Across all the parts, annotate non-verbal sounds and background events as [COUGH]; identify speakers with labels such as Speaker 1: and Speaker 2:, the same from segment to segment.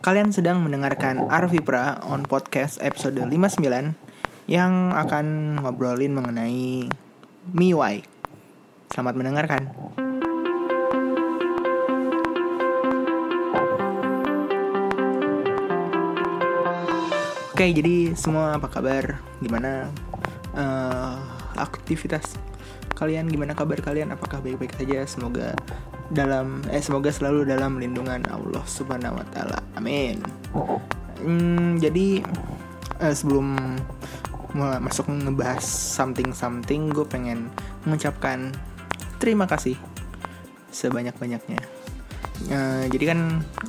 Speaker 1: Kalian sedang mendengarkan Arvipra on podcast episode 59 yang akan ngobrolin mengenai MIUI. Selamat mendengarkan. Oke, jadi semua apa kabar? Gimana uh, aktivitas kalian? Gimana kabar kalian? Apakah baik-baik saja? Semoga dalam eh semoga selalu dalam lindungan Allah Subhanahu wa taala. Amin. Hmm, jadi uh, sebelum mulai masuk ngebahas something something, gue pengen mengucapkan terima kasih sebanyak banyaknya. Uh, jadi kan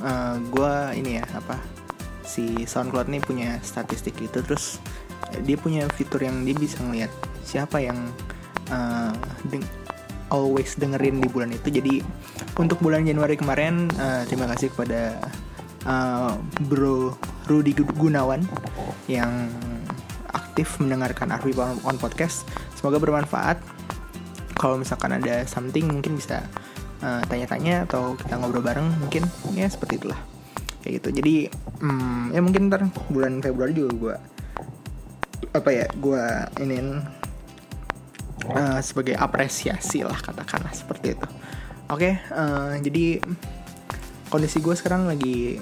Speaker 1: uh, gue ini ya apa si SoundCloud ini punya statistik itu terus dia punya fitur yang dia bisa ngeliat siapa yang uh, always dengerin di bulan itu. Jadi untuk bulan Januari kemarin uh, terima kasih kepada uh, Bro Rudy Gunawan yang aktif mendengarkan Arwi on podcast. Semoga bermanfaat. Kalau misalkan ada something mungkin bisa tanya-tanya uh, atau kita ngobrol bareng mungkin ya seperti itulah. Kayak gitu. Jadi hmm, ya mungkin ntar bulan Februari juga gue apa ya gue ini uh, sebagai apresiasi lah katakanlah seperti itu. Oke uh, jadi kondisi gue sekarang lagi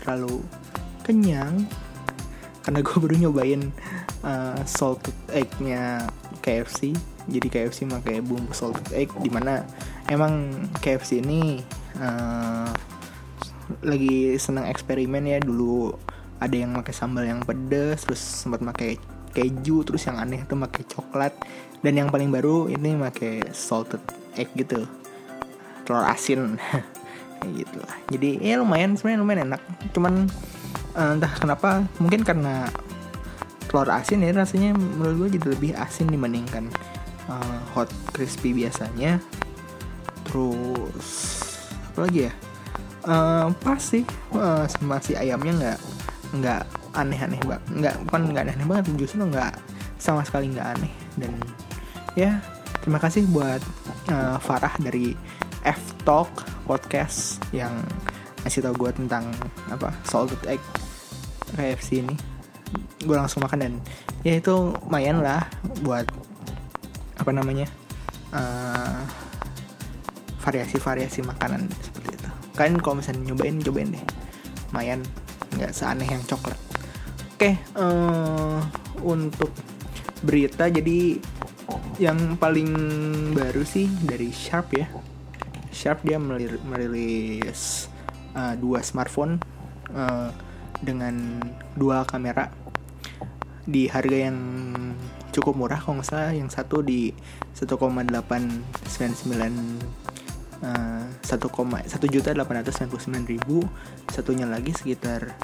Speaker 1: terlalu kenyang karena gue [LAUGHS] baru nyobain uh, salted egg-nya KFC jadi KFC pakai bumbu salted egg di mana emang KFC ini uh, lagi seneng eksperimen ya. Dulu ada yang pakai sambal yang pedes terus sempat pakai keju terus yang aneh tuh pakai coklat. Dan yang paling baru ini pakai salted egg gitu. Telur asin. [LAUGHS] Gitu lah. Jadi ya lumayan sebenarnya lumayan enak. Cuman uh, entah kenapa mungkin karena telur asin ya rasanya menurut gue jadi lebih asin dibandingkan uh, hot crispy biasanya. Terus apa lagi ya? Uh, sih uh, sama si ayamnya nggak nggak aneh-aneh banget nggak bukan nggak aneh banget justru nggak sama sekali nggak aneh. Dan ya terima kasih buat uh, Farah dari F Talk podcast yang ngasih tau gue tentang apa salted egg KFC ini. Gue langsung makan dan ya itu lumayan lah buat apa namanya uh, variasi-variasi makanan seperti itu. Kalian kalau misalnya nyobain cobain deh. Lumayan nggak seaneh yang coklat oke uh, untuk berita jadi yang paling baru sih dari Sharp ya. Sharp dia merilis uh, dua smartphone uh, dengan dua kamera di harga yang cukup murah kalau nggak salah. Yang satu di 1,899 Eh, satu koma satu juta delapan ratus sembilan puluh sembilan ribu. Satunya lagi sekitar eh,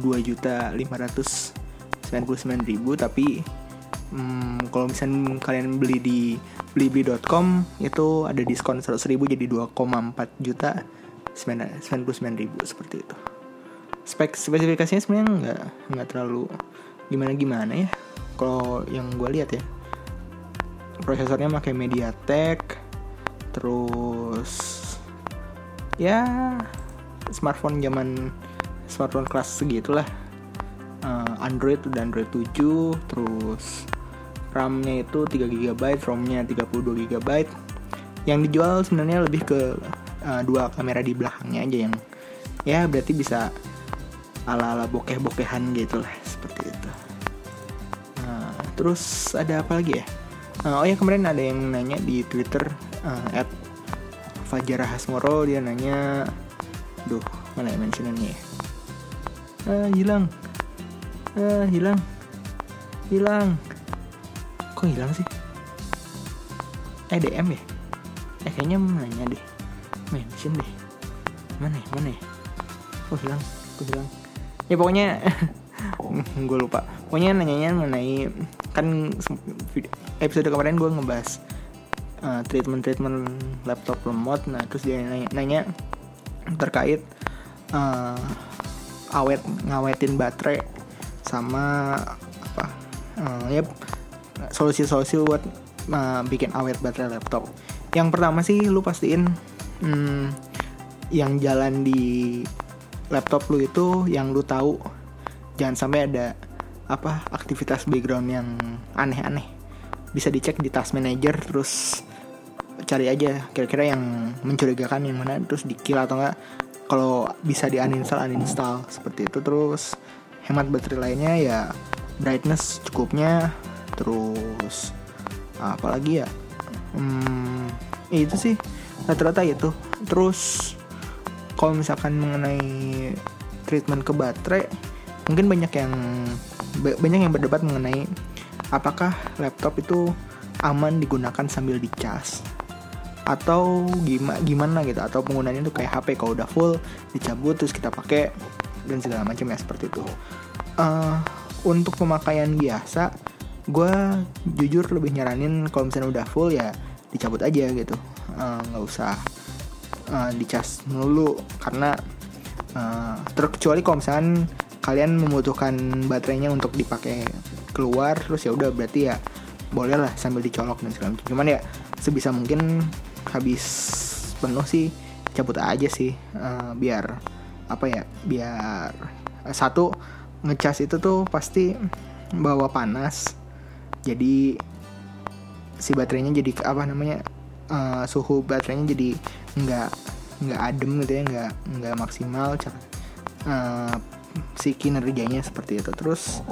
Speaker 1: dua juta lima ratus sembilan puluh sembilan ribu tapi um, kalau misalnya kalian beli di blibli.com itu ada diskon seratus ribu jadi dua koma empat juta sembilan puluh sembilan ribu seperti itu. Spek spesifikasinya sebenarnya nggak nggak terlalu gimana gimana ya. Kalau yang gue lihat ya prosesornya pakai MediaTek terus ya smartphone zaman smartphone kelas segitulah uh, Android udah Android 7 terus RAM-nya itu 3 GB, ROM-nya 32 GB. Yang dijual sebenarnya lebih ke uh, dua kamera di belakangnya aja yang ya berarti bisa ala-ala bokeh-bokehan gitu lah seperti itu. Nah, terus ada apa lagi ya? Uh, oh ya kemarin ada yang nanya di Twitter uh, at dia nanya duh mana ya mentionannya ya uh, hilang. Uh, hilang. Hilang. Kok hilang sih? Eh DM ya? Eh kayaknya nanya deh. Mention deh. Mana ya? Mana ya? Oh hilang? Kok hilang? Ya pokoknya [LAUGHS] gue lupa. Pokoknya nanyanya mengenai kan episode kemarin gue ngebahas uh, treatment treatment laptop remote nah terus dia nanya, nanya terkait uh, awet ngawetin baterai sama apa uh, ya solusi-solusi buat uh, bikin awet baterai laptop. Yang pertama sih lu pastiin hmm, yang jalan di laptop lu itu yang lu tahu jangan sampai ada apa aktivitas background yang aneh-aneh. Bisa dicek di task manager terus cari aja kira-kira yang mencurigakan yang mana terus di kill atau enggak kalau bisa di uninstall uninstall. Seperti itu. Terus hemat baterai lainnya ya brightness cukupnya. Terus apalagi ya? Hmm, itu sih. Rata-rata itu. Terus kalau misalkan mengenai treatment ke baterai mungkin banyak yang banyak yang berdebat mengenai apakah laptop itu aman digunakan sambil dicas atau gimana gimana gitu. Atau penggunaannya itu kayak HP kalau udah full dicabut terus kita pakai dan segala macam ya seperti itu. Uh, untuk pemakaian biasa gue jujur lebih nyaranin kalau misalnya udah full ya dicabut aja gitu. Eh, nggak uh, usah uh, dicas dulu karena uh, terkecuali kalau misalkan kalian membutuhkan baterainya untuk dipakai keluar terus ya udah berarti ya boleh lah sambil dicolok dan segala macam. Cuman ya sebisa mungkin habis penuh sih cabut aja sih uh, biar apa ya biar uh, satu ngecas itu tuh pasti bawa panas. Jadi si baterainya jadi apa namanya uh, suhu baterainya jadi nggak nggak adem gitu ya nggak nggak maksimal uh, si kinerjanya seperti itu. Terus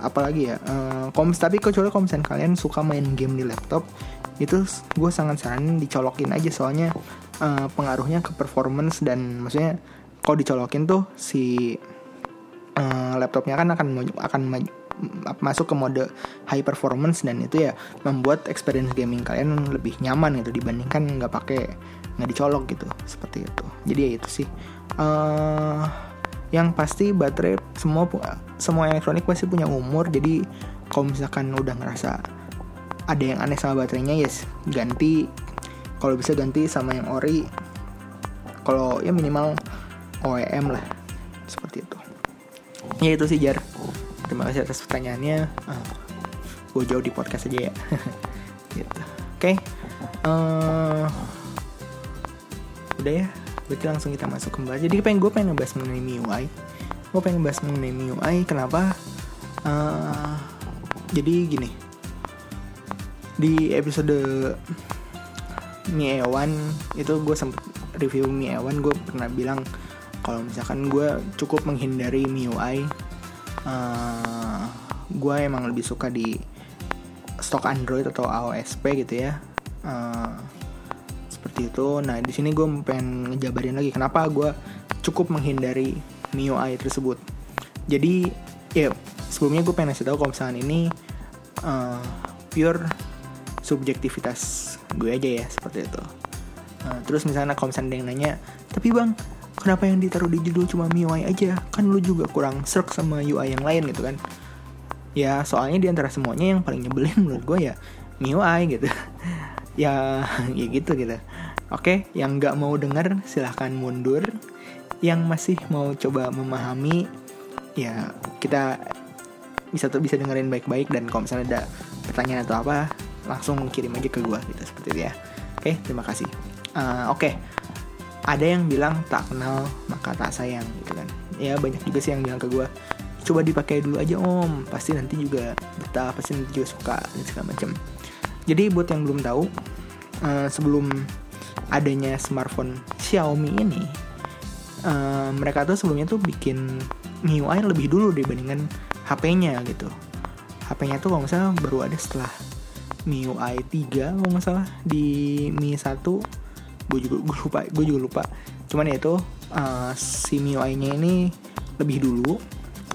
Speaker 1: apalagi ya uh, koms tapi kecuali kalau kalian suka main game di laptop itu gue sangat saranin dicolokin aja soalnya uh, pengaruhnya ke performance dan maksudnya kalau dicolokin tuh si uh, laptopnya kan akan akan masuk ke mode high performance dan itu ya membuat experience gaming kalian lebih nyaman gitu dibandingkan nggak pakai nggak dicolok gitu seperti itu. Jadi ya itu sih. Uh, yang pasti baterai semua semua elektronik pasti punya umur jadi kalau misalkan udah ngerasa ada yang aneh sama baterainya yes. Ganti kalau bisa ganti sama yang ori. Kalau ya minimal OEM lah seperti itu. Ya itu sih jar. Terima kasih atas pertanyaannya. Uh, ah, gue jauh di podcast aja ya. [LAUGHS] Gitu. Oke okay. uh, eh, udah ya. Berarti langsung kita masuk kembali. Jadi pengen gue pengen ngebahas mengenai MIUI. Gue pengen ngebahas mengenai MIUI kenapa? Uh, jadi gini di episode Mi Ewan itu gue sempet review Mi Ewan gue pernah bilang kalau misalkan gue cukup menghindari MIUI uh, gue emang lebih suka di stok Android atau AOSP gitu ya. Uh, seperti itu. Nah di sini gue pengen ngejabarin lagi kenapa gue cukup menghindari MIUI tersebut. Jadi ya sebelumnya gue pengen ngasih tahu kalau misalnya ini uh, pure subjektivitas gue aja ya seperti itu. Uh, terus misalnya kalau misalnya yang nanya tapi bang kenapa yang ditaruh di judul cuma MIUI aja? Kan lu juga kurang serk sama UI yang lain gitu kan. Ya soalnya di antara semuanya yang paling nyebelin menurut gue ya MIUI gitu. [LAUGHS] Ya ya gitu gitu. Oke yang nggak mau dengar silahkan mundur. Yang masih mau coba memahami ya kita bisa tuh bisa dengerin baik-baik dan kalau misalnya ada pertanyaan atau apa langsung kirim aja ke gue gitu seperti itu ya. Oke terima kasih. Uh, oke. Ada yang bilang tak kenal maka tak sayang gitu kan. Ya banyak juga sih yang bilang ke gue coba dipakai dulu aja om. Pasti nanti juga betah pasti nanti juga suka dan segala macam. Jadi buat yang belum tahu uh, sebelum adanya smartphone Xiaomi ini uh, mereka tuh sebelumnya tuh bikin MIUI lebih dulu dibandingkan HP-nya gitu. HP-nya tuh kalau misalnya baru ada setelah MIUI 3 kalau nggak salah di Mi 1 gue juga gue lupa gue juga lupa cuman ya itu uh, si MIUI-nya ini lebih dulu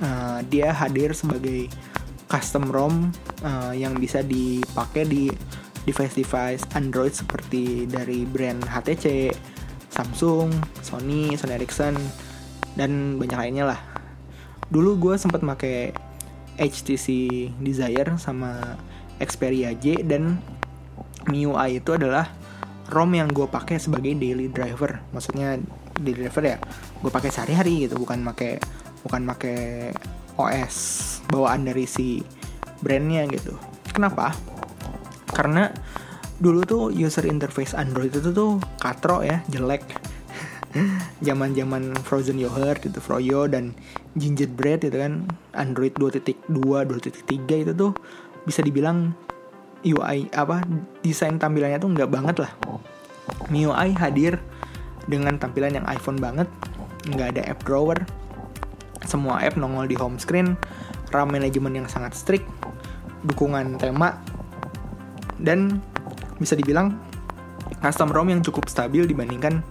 Speaker 1: uh, dia hadir sebagai custom ROM uh, yang bisa dipakai di device-device Android seperti dari brand HTC, Samsung, Sony, Sony Ericsson, dan banyak lainnya lah. Dulu gue sempat pakai HTC Desire sama Xperia J dan MIUI itu adalah ROM yang gue pakai sebagai daily driver. Maksudnya daily driver ya gue pakai sehari-hari gitu bukan pakai bukan pakai OS bawaan dari si brandnya gitu. Kenapa? Karena dulu tuh user interface Android itu tuh katro ya jelek. [LAUGHS] Zaman-zaman frozen yogurt itu froyo dan gingerbread itu kan Android 2.2 2.3 itu tuh bisa dibilang UI apa desain tampilannya tuh nggak banget lah. MIUI hadir dengan tampilan yang iPhone banget. Nggak ada app drawer. Semua app nongol di home screen. RAM manajemen yang sangat strict. Dukungan tema. Dan bisa dibilang custom ROM yang cukup stabil dibandingkan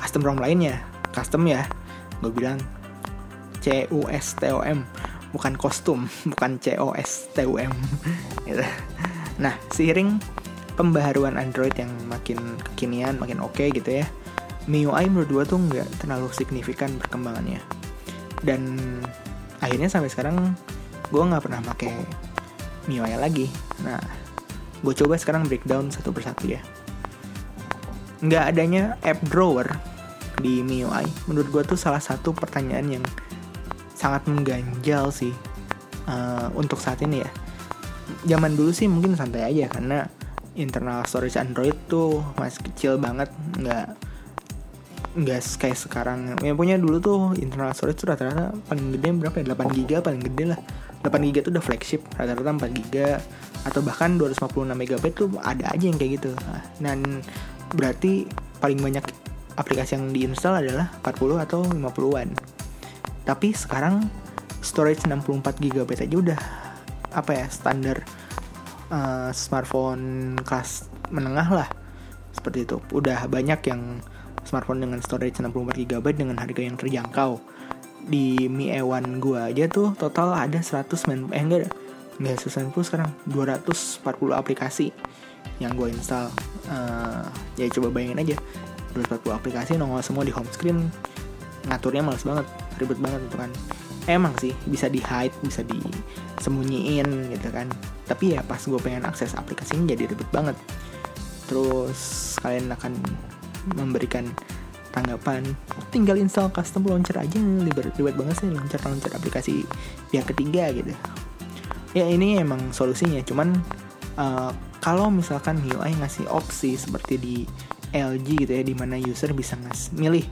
Speaker 1: custom ROM lainnya. Custom ya gue bilang. C U bukan kostum [LAUGHS] bukan C O S T U M. Gitu. nah seiring pembaharuan Android yang makin kekinian makin oke okay gitu ya MIUI menurut gue tuh nggak terlalu signifikan perkembangannya. Dan akhirnya sampai sekarang gue nggak pernah pakai MIUI lagi. Nah gue coba sekarang breakdown satu persatu ya. Nggak adanya app drawer di MIUI. Menurut gue tuh salah satu pertanyaan yang sangat mengganjal sih uh, untuk saat ini ya. Zaman dulu sih mungkin santai aja karena internal storage Android tuh masih kecil banget nggak nggak kayak sekarang. Yang punya dulu tuh internal storage tuh rata-rata paling gede berapa ya? 8 giga paling gede lah. 8 giga tuh udah flagship rata-rata 4 giga. Atau bahkan 256 megabyte tuh ada aja yang kayak gitu. Nah, dan berarti paling banyak aplikasi yang diinstal adalah 40 atau 50-an tapi sekarang storage 64 GB aja udah apa ya standar uh, smartphone kelas menengah lah. Seperti itu. Udah banyak yang smartphone dengan storage 64 GB dengan harga yang terjangkau. Di Mi E1 gua aja tuh total ada 100 eh enggak enggak 190 sekarang. 240 aplikasi yang gue install. Uh, ya coba bayangin aja 240 aplikasi nongol semua di home screen. Ngaturnya males banget ribet banget itu kan. Emang sih bisa di hide bisa disembunyiin gitu kan. Tapi ya pas gue pengen akses aplikasinya jadi ribet banget. Terus kalian akan memberikan tanggapan tinggal install custom launcher aja. Ribet, ribet banget sih launcher launcher aplikasi pihak ketiga gitu. Ya ini emang solusinya. Cuman uh, kalau misalkan MIUI ngasih opsi seperti di LG gitu ya di mana user bisa ngas milih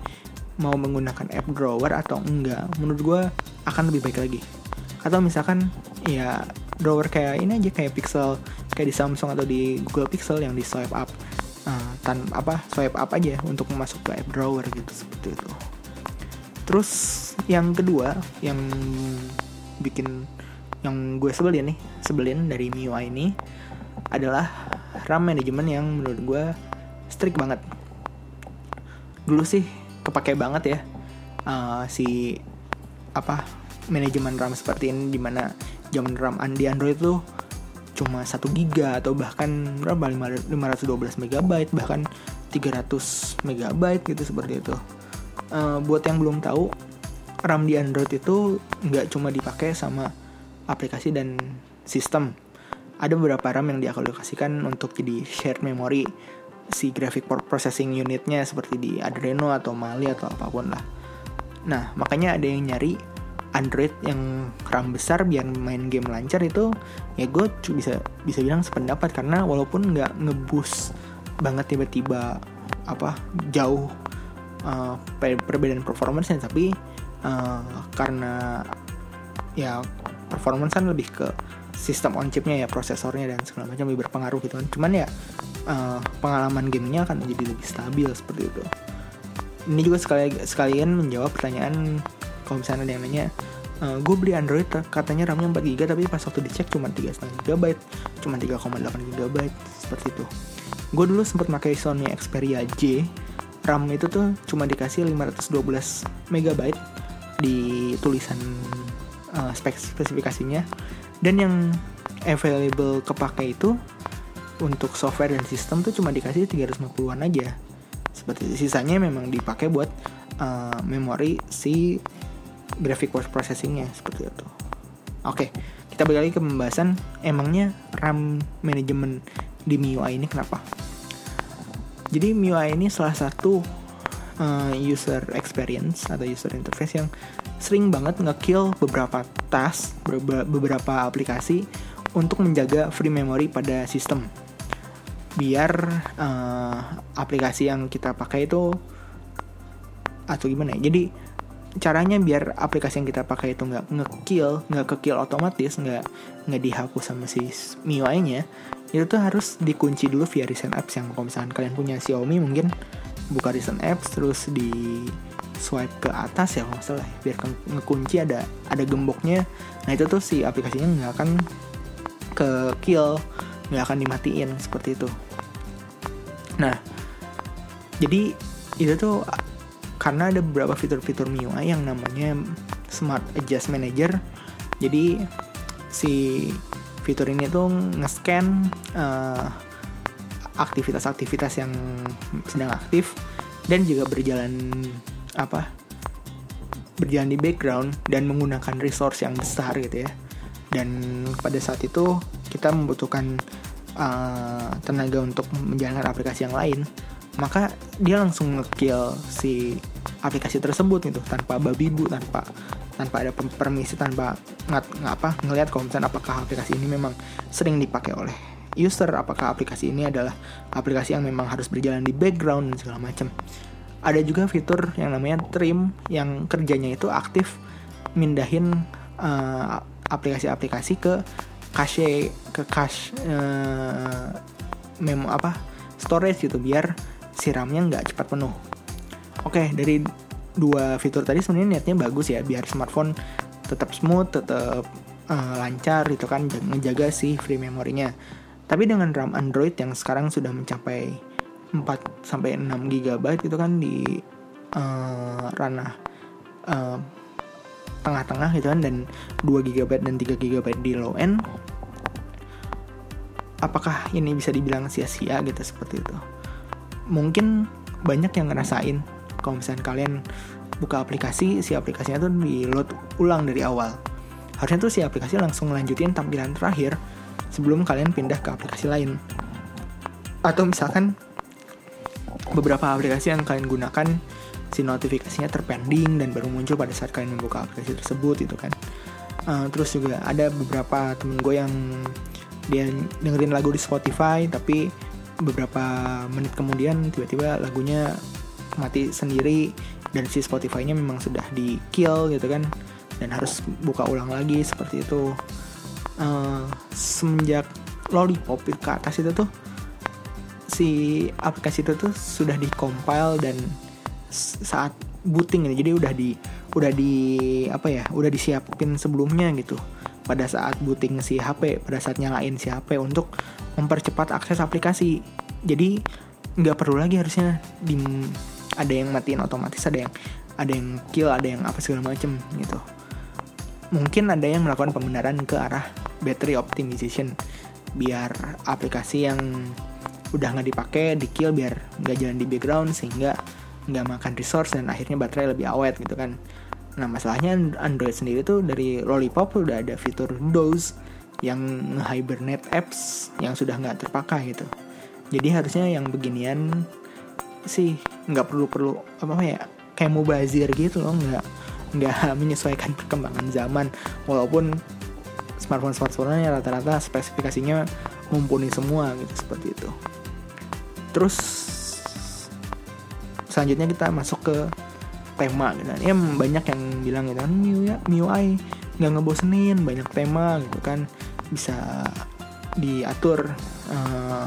Speaker 1: mau menggunakan app drawer atau enggak menurut gue akan lebih baik lagi. Atau misalkan ya drawer kayak ini aja kayak Pixel kayak di Samsung atau di Google Pixel yang di swipe up uh, tan apa swipe up aja untuk masuk ke app drawer gitu seperti itu. Terus yang kedua yang bikin yang gue sebelin nih sebelin dari MIUI ini adalah RAM management yang menurut gue strict banget. Dulu sih kepake banget ya uh, si apa manajemen RAM seperti ini di mana zaman RAM di Android tuh cuma 1 giga atau bahkan berapa 512 megabyte bahkan 300 megabyte gitu seperti itu. Uh, buat yang belum tahu RAM di Android itu nggak cuma dipakai sama aplikasi dan sistem. Ada beberapa RAM yang dialokasikan untuk jadi shared memory si graphic processing unitnya seperti di Adreno atau Mali atau apa pun lah. Nah makanya ada yang nyari Android yang RAM besar biar main game lancar itu ya gue bisa bisa bilang sependapat karena walaupun nggak ngebus banget tiba-tiba apa jauh uh, perbedaan performance tapi uh, karena ya performance kan lebih ke sistem on chipnya ya prosesornya dan segala macam lebih berpengaruh gitu kan. Cuman ya uh, pengalaman gamenya akan menjadi lebih stabil seperti itu. Ini juga sekali sekalian menjawab pertanyaan kalau misalnya ada yang nanya uh, eh, gue beli Android katanya RAM-nya 4 GB tapi pas waktu dicek cuma 3,5 GB cuma 3,8 GB seperti itu. Gue dulu sempat pakai Sony Xperia J RAM itu tuh cuma dikasih 512 MB di tulisan uh, spek spesifikasinya. Dan yang available kepake itu untuk software dan sistem tuh cuma dikasih 350-an aja seperti sisanya memang dipakai buat uh, memori si graphic processingnya seperti itu. Oke, kita balik lagi ke pembahasan emangnya RAM manajemen di MIUI ini kenapa? Jadi MIUI ini salah satu uh, user experience atau user interface yang sering banget ngekill beberapa task, beberapa aplikasi untuk menjaga free memory pada sistem. Biar uh, aplikasi yang kita pakai itu atau gimana ya. Jadi caranya biar aplikasi yang kita pakai itu nggak ngekill nggak kekill otomatis nggak nggak dihapus sama si MIUI nya itu tuh harus dikunci dulu via recent apps yang kalau misalkan kalian punya Xiaomi mungkin buka recent apps terus di swipe ke atas ya kalau salah ya, biar ngekunci ada ada gemboknya. Nah itu tuh si aplikasinya nggak akan ke kill nggak akan dimatiin seperti itu. Nah jadi itu tuh karena ada beberapa fitur-fitur MIUI yang namanya Smart Adjust Manager jadi si fitur ini tuh nge-scan uh, aktivitas-aktivitas yang sedang aktif dan juga berjalan apa berjalan di background dan menggunakan resource yang besar gitu ya dan pada saat itu kita membutuhkan uh, tenaga untuk menjalankan aplikasi yang lain. Maka dia langsung ngekill si aplikasi tersebut gitu tanpa babi bu tanpa tanpa ada permisi tanpa ngat apa ngelihat kalau apakah aplikasi ini memang sering dipakai oleh user apakah aplikasi ini adalah aplikasi yang memang harus berjalan di background dan segala macam. Ada juga fitur yang namanya trim yang kerjanya itu aktif mindahin uh, aplikasi-aplikasi ke cache ke cache uh, memo apa storage gitu biar siramnya nggak cepat penuh. Oke dari dua fitur tadi sebenarnya niatnya bagus ya biar smartphone tetap smooth tetap uh, lancar itu kan menjaga si free memorinya. Tapi dengan RAM Android yang sekarang sudah mencapai 4 sampai 6 GB itu kan di uh, ranah uh, tengah-tengah gitu kan dan 2 GB dan 3 GB di low end apakah ini bisa dibilang sia-sia gitu seperti itu? Mungkin banyak yang ngerasain kalau misalnya kalian buka aplikasi si aplikasinya tuh di load ulang dari awal. Harusnya tuh si aplikasi langsung lanjutin tampilan terakhir sebelum kalian pindah ke aplikasi lain. Atau misalkan beberapa aplikasi yang kalian gunakan si notifikasinya terpending dan baru muncul pada saat kalian membuka aplikasi tersebut itu kan. Uh, terus juga ada beberapa temen gue yang dia dengerin lagu di Spotify tapi beberapa menit kemudian tiba-tiba lagunya mati sendiri dan si Spotify-nya memang sudah di kill gitu kan dan harus buka ulang lagi seperti itu. Uh, semenjak Lollipop ke atas itu tuh si aplikasi itu tuh sudah di compile dan saat booting ini. Jadi udah di udah di apa ya udah disiapin sebelumnya gitu. Pada saat booting si HP pada saat nyalain si HP untuk mempercepat akses aplikasi. Jadi nggak perlu lagi harusnya di ada yang matiin otomatis ada yang ada yang kill ada yang apa segala macem gitu. Mungkin ada yang melakukan pembenaran ke arah battery optimization biar aplikasi yang udah nggak dipakai di kill biar nggak jalan di background sehingga nggak makan resource dan akhirnya baterai lebih awet gitu kan. Nah masalahnya Android sendiri tuh dari Lollipop udah ada fitur DOS yang hibernate apps yang sudah nggak terpakai gitu. Jadi harusnya yang beginian sih nggak perlu perlu apa ya kayak mubazir gitu loh nggak nggak [LAUGHS] menyesuaikan perkembangan zaman. Walaupun smartphone smartphone rata-rata spesifikasinya mumpuni semua gitu seperti itu. Terus selanjutnya kita masuk ke tema gitu kan. Ya banyak yang bilang gitu kan MIUI, MIUI nggak ngebosenin banyak tema gitu kan. Bisa diatur uh,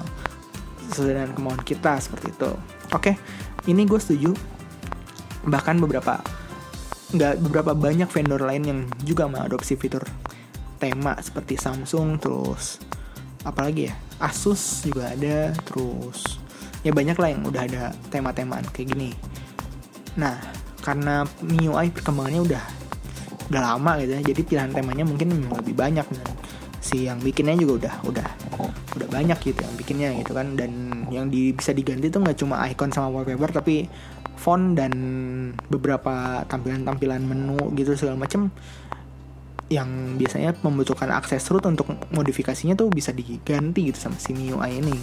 Speaker 1: sesuai dengan kemauan kita seperti itu. Oke ini gue setuju. Bahkan beberapa nggak beberapa banyak vendor lain yang juga mengadopsi fitur tema seperti Samsung terus apalagi ya Asus juga ada terus ya banyak lah yang udah ada tema-temaan kayak gini. Nah karena MIUI perkembangannya udah udah lama gitu ya jadi pilihan temanya mungkin lebih banyak dan si yang bikinnya juga udah udah udah banyak gitu yang bikinnya gitu kan. Dan yang di, bisa diganti tuh nggak cuma icon sama wallpaper tapi font dan beberapa tampilan-tampilan menu gitu segala macem yang biasanya membutuhkan akses root untuk modifikasinya tuh bisa diganti gitu sama si MIUI ini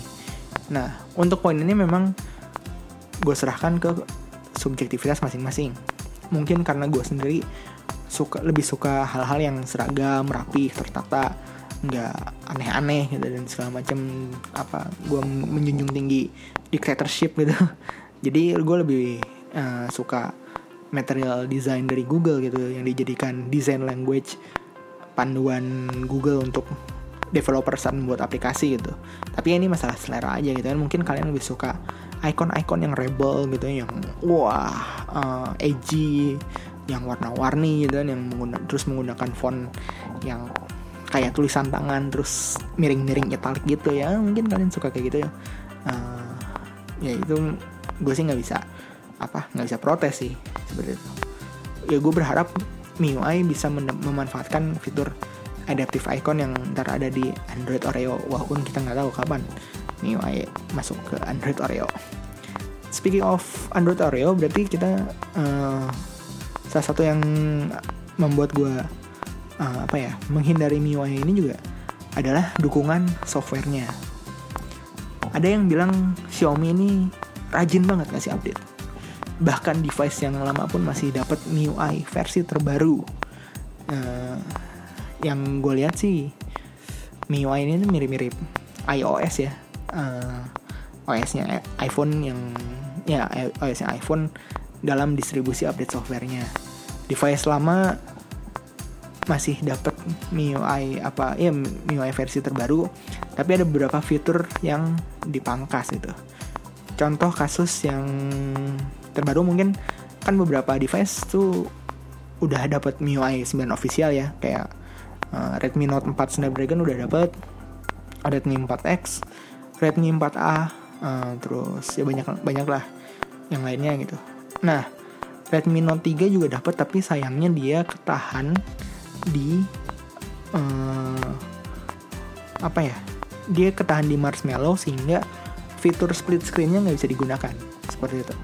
Speaker 1: Nah, untuk poin ini memang gue serahkan ke subjektivitas masing-masing. Mungkin karena gue sendiri suka lebih suka hal-hal yang seragam, rapi, tertata, nggak aneh-aneh gitu dan segala macam apa gue menjunjung tinggi dictatorship gitu. [LAUGHS] Jadi gue lebih uh, suka material design dari Google gitu yang dijadikan design language panduan Google untuk developer saat membuat aplikasi gitu. Tapi ini masalah selera aja gitu kan. Mungkin kalian lebih suka icon-icon yang rebel gitu yang wah uh, edgy, yang warna-warni gitu kan yang menggunakan terus menggunakan font yang kayak tulisan tangan terus miring-miring italic gitu ya. Mungkin kalian suka kayak gitu ya. Uh, ya itu gue sih nggak bisa apa nggak bisa protes sih seperti ya gue berharap MIUI bisa memanfaatkan fitur adaptive icon yang ntar ada di Android Oreo. Walaupun kita nggak tahu kapan. MIUI masuk ke Android Oreo. Speaking of Android Oreo berarti kita uh, salah satu yang membuat gue uh, apa ya menghindari MIUI ini juga adalah dukungan softwarenya. Ada yang bilang Xiaomi ini rajin banget ngasih update. Bahkan device yang lama pun masih dapat MIUI versi terbaru. Uh, yang gue lihat sih MIUI ini mirip-mirip iOS ya. Uh, OS-nya iPhone yang ya OS-nya iPhone dalam distribusi update softwarenya. Device lama masih dapat MIUI apa ya MIUI versi terbaru tapi ada beberapa fitur yang dipangkas gitu. Contoh kasus yang terbaru mungkin kan beberapa device tuh udah dapat MIUI 9 official ya kayak uh, Redmi Note 4 Snapdragon udah dapat Redmi 4X Redmi 4A uh, eh, terus ya banyak banyak lah yang lainnya gitu. Nah Redmi Note 3 juga dapat tapi sayangnya dia ketahan di uh, apa ya dia ketahan di marshmallow sehingga fitur split screennya nggak bisa digunakan. Seperti itu.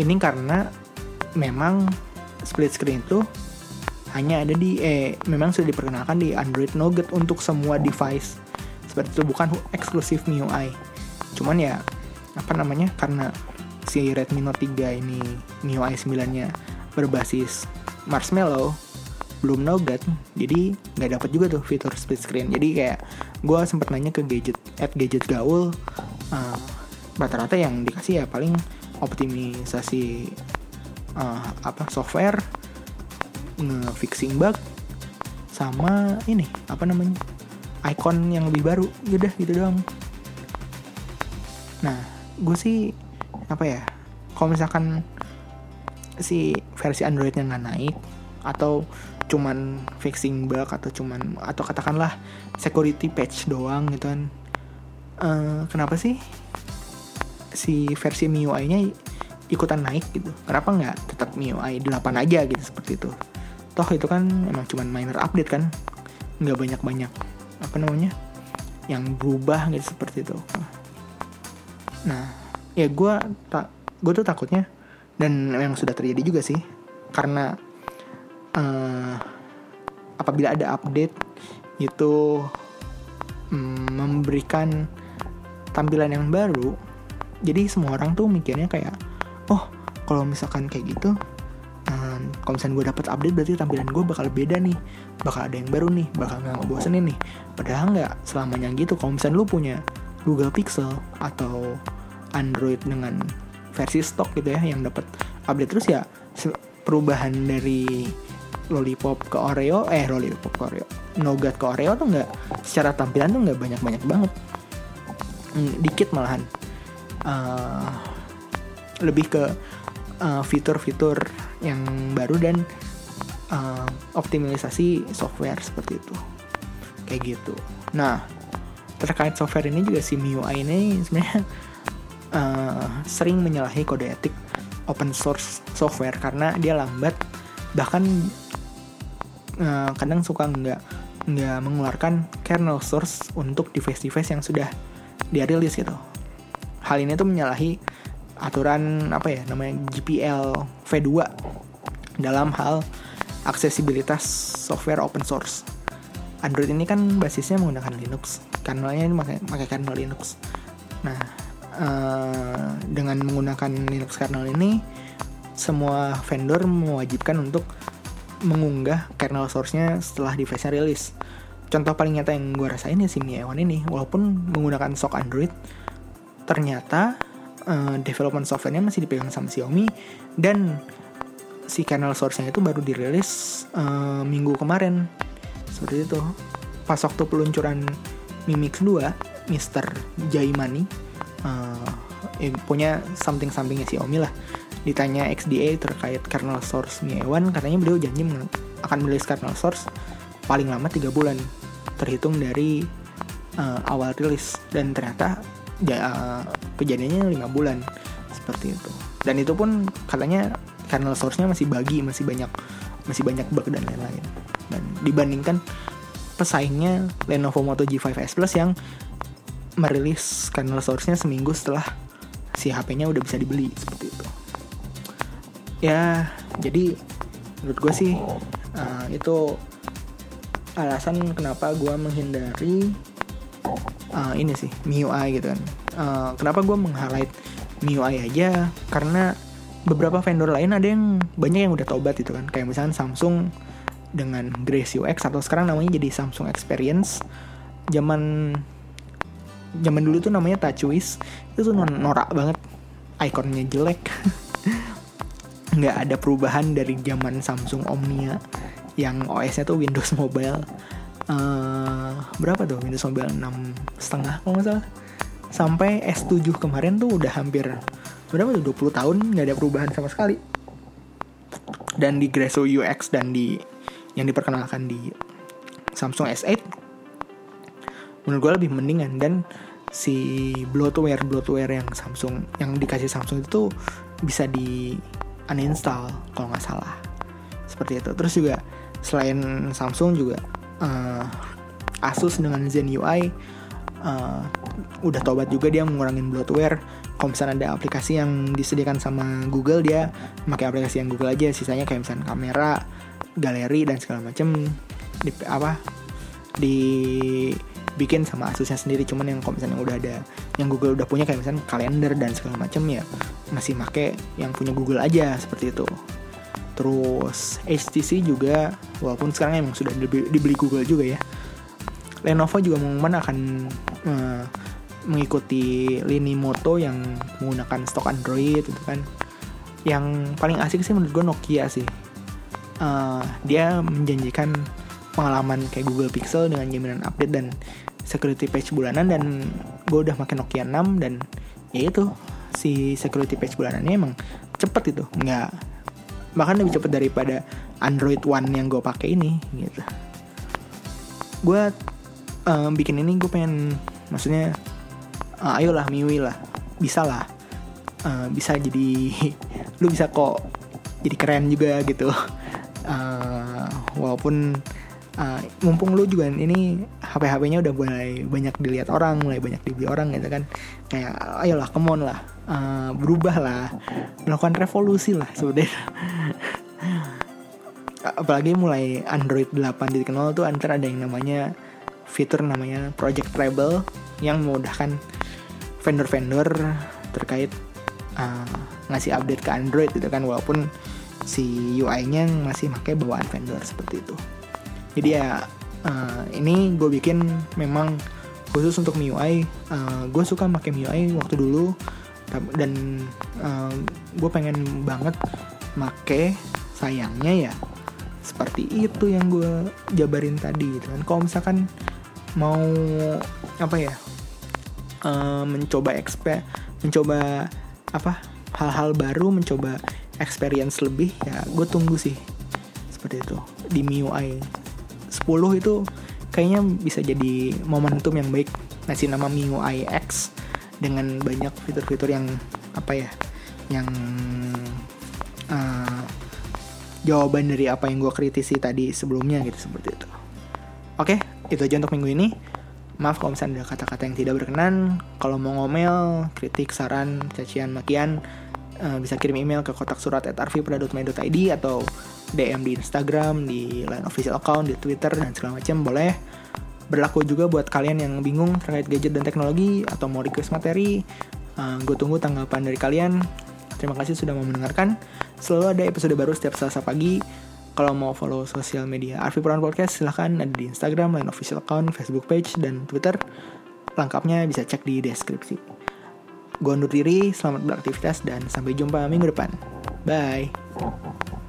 Speaker 1: Ini karena memang split screen itu hanya ada di eh memang sudah diperkenalkan di Android Nougat untuk semua device. Seperti itu bukan eksklusif MIUI cuman ya apa namanya karena si Redmi Note 3 ini MIUI 9 nya berbasis Marshmallow belum Nougat jadi nggak dapat juga tuh fitur split screen. Jadi kayak gue sempat nanya ke gadget at gadget gaul uh, rata-rata yang dikasih ya paling optimisasi uh, apa software nge-fixing bug sama ini apa namanya icon yang lebih baru udah gitu doang nah gue sih apa ya kalau misalkan si versi Androidnya nggak naik atau cuman fixing bug atau cuman atau katakanlah security patch doang gitu kan uh, kenapa sih si versi MIUI-nya ikutan naik gitu. Kenapa nggak tetap MIUI 8 aja gitu seperti itu. Toh itu kan emang cuman minor update kan. Nggak banyak-banyak apa namanya yang berubah gitu seperti itu. Nah, ya gue tak gue tuh takutnya dan memang sudah terjadi juga sih karena uh, apabila ada update itu um, memberikan tampilan yang baru jadi semua orang tuh mikirnya kayak oh kalau misalkan kayak gitu um, kalau misalnya gue dapet update berarti tampilan gue bakal beda nih. Bakal ada yang baru nih bakal nggak ngebosenin nih. Padahal nggak selamanya gitu. Kalau misalnya lu punya Google Pixel atau Android dengan versi stok gitu ya yang dapat update terus ya perubahan dari lollipop ke Oreo eh lollipop ke Oreo nougat ke Oreo tuh nggak secara tampilan tuh nggak banyak banyak banget. Hmm, dikit malahan. Uh, lebih ke uh, fitur-fitur yang baru dan uh, optimalisasi software seperti itu. Kayak gitu. Nah terkait software ini juga si MIUI ini sebenarnya uh, sering menyalahi kode etik open source software karena dia lambat bahkan uh, kadang suka nggak nggak mengeluarkan kernel source untuk device-device yang sudah dia rilis gitu. Hal ini tuh menyalahi aturan apa ya namanya GPL V2 dalam hal aksesibilitas software open source. Android ini kan basisnya menggunakan Linux, kernelnya ini pakai kernel Linux. Nah, uh, dengan menggunakan Linux kernel ini, semua vendor mewajibkan untuk mengunggah kernel source-nya setelah device-nya rilis. Contoh paling nyata yang gue rasain ya si Mi A1 ini, walaupun menggunakan stock Android, ternyata uh, development softwarenya masih dipegang sama Xiaomi. Dan si kernel source-nya itu baru dirilis uh, minggu kemarin. Seperti itu. Pas waktu peluncuran Mi Mix 2 Mr. Jaimani uh, eh, punya something somethingnya si Omi lah. Ditanya XDA terkait kernel source Mi A1 katanya beliau janji akan merilis kernel source paling lama tiga bulan. Terhitung dari uh, awal rilis. Dan ternyata uh, kejadiannya lima bulan seperti itu. Dan itu pun katanya kernel source-nya masih bagi masih banyak masih banyak bug dan lain-lain. Dan dibandingkan pesaingnya Lenovo Moto G5S Plus yang merilis kernel source-nya seminggu setelah si HP-nya udah bisa dibeli seperti itu. Ya jadi menurut gue sih uh, itu alasan kenapa gue menghindari uh, ini sih MIUI gitu kan. Uh, kenapa gue meng-highlight MIUI aja? Karena beberapa vendor lain ada yang banyak yang udah tobat gitu kan. Kayak misalnya Samsung dengan Grace UX atau sekarang namanya jadi Samsung Experience. Zaman zaman dulu tuh namanya TouchWiz itu tuh norak banget. Ikonnya jelek. [LAUGHS] Nggak ada perubahan dari zaman Samsung Omnia yang OS-nya tuh Windows Mobile uh, berapa tuh? Windows Mobile 6 setengah kalau nggak salah. Sampai S7 kemarin tuh udah hampir berapa tuh? 20 tahun nggak ada perubahan sama sekali. Dan di Greso UX dan di yang diperkenalkan di Samsung S8 menurut gue lebih mendingan. Dan si bloatware bloatware yang Samsung yang dikasih Samsung itu bisa di uninstall kalau nggak salah. Seperti itu. Terus juga selain Samsung juga uh, Asus dengan Zen UI uh, udah tobat juga dia mengurangin bloatware. Kalau misalnya ada aplikasi yang disediakan sama Google dia pakai aplikasi yang Google aja. Sisanya kayak misalnya kamera galeri dan segala macam di apa dibikin sama Asusnya sendiri. Cuman yang kalau misalnya udah ada yang Google udah punya kayak misalnya kalender dan segala macam ya masih make yang punya Google aja seperti itu terus HTC juga walaupun sekarang emang sudah dibeli Google juga ya. Lenovo juga mengumumkan akan uh, mengikuti lini moto yang menggunakan stok Android itu kan. Yang paling asik sih menurut gue Nokia sih. Uh, dia menjanjikan pengalaman kayak Google Pixel dengan jaminan update dan security patch bulanan dan gue udah pakai Nokia 6 dan ya itu si security patch bulanannya emang cepet itu nggak bahkan lebih cepet daripada Android One yang gue pakai ini gitu. Gue um, bikin ini gue pengen maksudnya uh, ayolah Miwi lah. Bisa lah. Uh, bisa jadi [LAUGHS] lu bisa kok jadi keren juga gitu. Uh, walaupun uh, mumpung lu juga ini HP-HP-nya udah mulai banyak dilihat orang mulai banyak dibeli orang gitu kan. Kayak ayolah kemon lah uh, berubah lah melakukan revolusi lah sebenarnya apalagi mulai Android 8.0 tuh antara ada yang namanya fitur namanya Project Treble yang memudahkan vendor-vendor terkait uh, ngasih update ke Android gitu kan walaupun si UI-nya masih pakai bawaan vendor seperti itu. Jadi ya uh, ini gue bikin memang khusus untuk MIUI. Uh, gue suka pakai MIUI waktu dulu dan uh, gue pengen banget make sayangnya ya seperti itu yang gue jabarin tadi gitu kan. Kalau misalkan mau apa ya uh, mencoba expe mencoba apa hal-hal baru mencoba experience lebih ya gue tunggu sih seperti itu. Di MIUI 10 itu kayaknya bisa jadi momentum yang baik. Ngasih nama MIUI X dengan banyak fitur-fitur yang apa ya yang uh, jawaban dari apa yang gue kritisi tadi sebelumnya gitu seperti itu oke itu aja untuk minggu ini Maaf kalau misalnya ada kata-kata yang tidak berkenan. Kalau mau ngomel, kritik, saran, cacian, makian, uh, bisa kirim email ke kotak surat at arvipra.my.id atau DM di Instagram, di line official account, di Twitter, dan segala macam boleh. Berlaku juga buat kalian yang bingung terkait gadget dan teknologi atau mau request materi. Uh, gue tunggu tanggapan dari kalian. Terima kasih sudah mau mendengarkan. Selalu ada episode baru setiap Selasa pagi kalau mau follow sosial media Arfi Puran Podcast silahkan ada di Instagram, Line Official Account, Facebook Page, dan Twitter. Lengkapnya bisa cek di deskripsi. Gue undur diri, selamat beraktivitas, dan sampai jumpa minggu depan. Bye.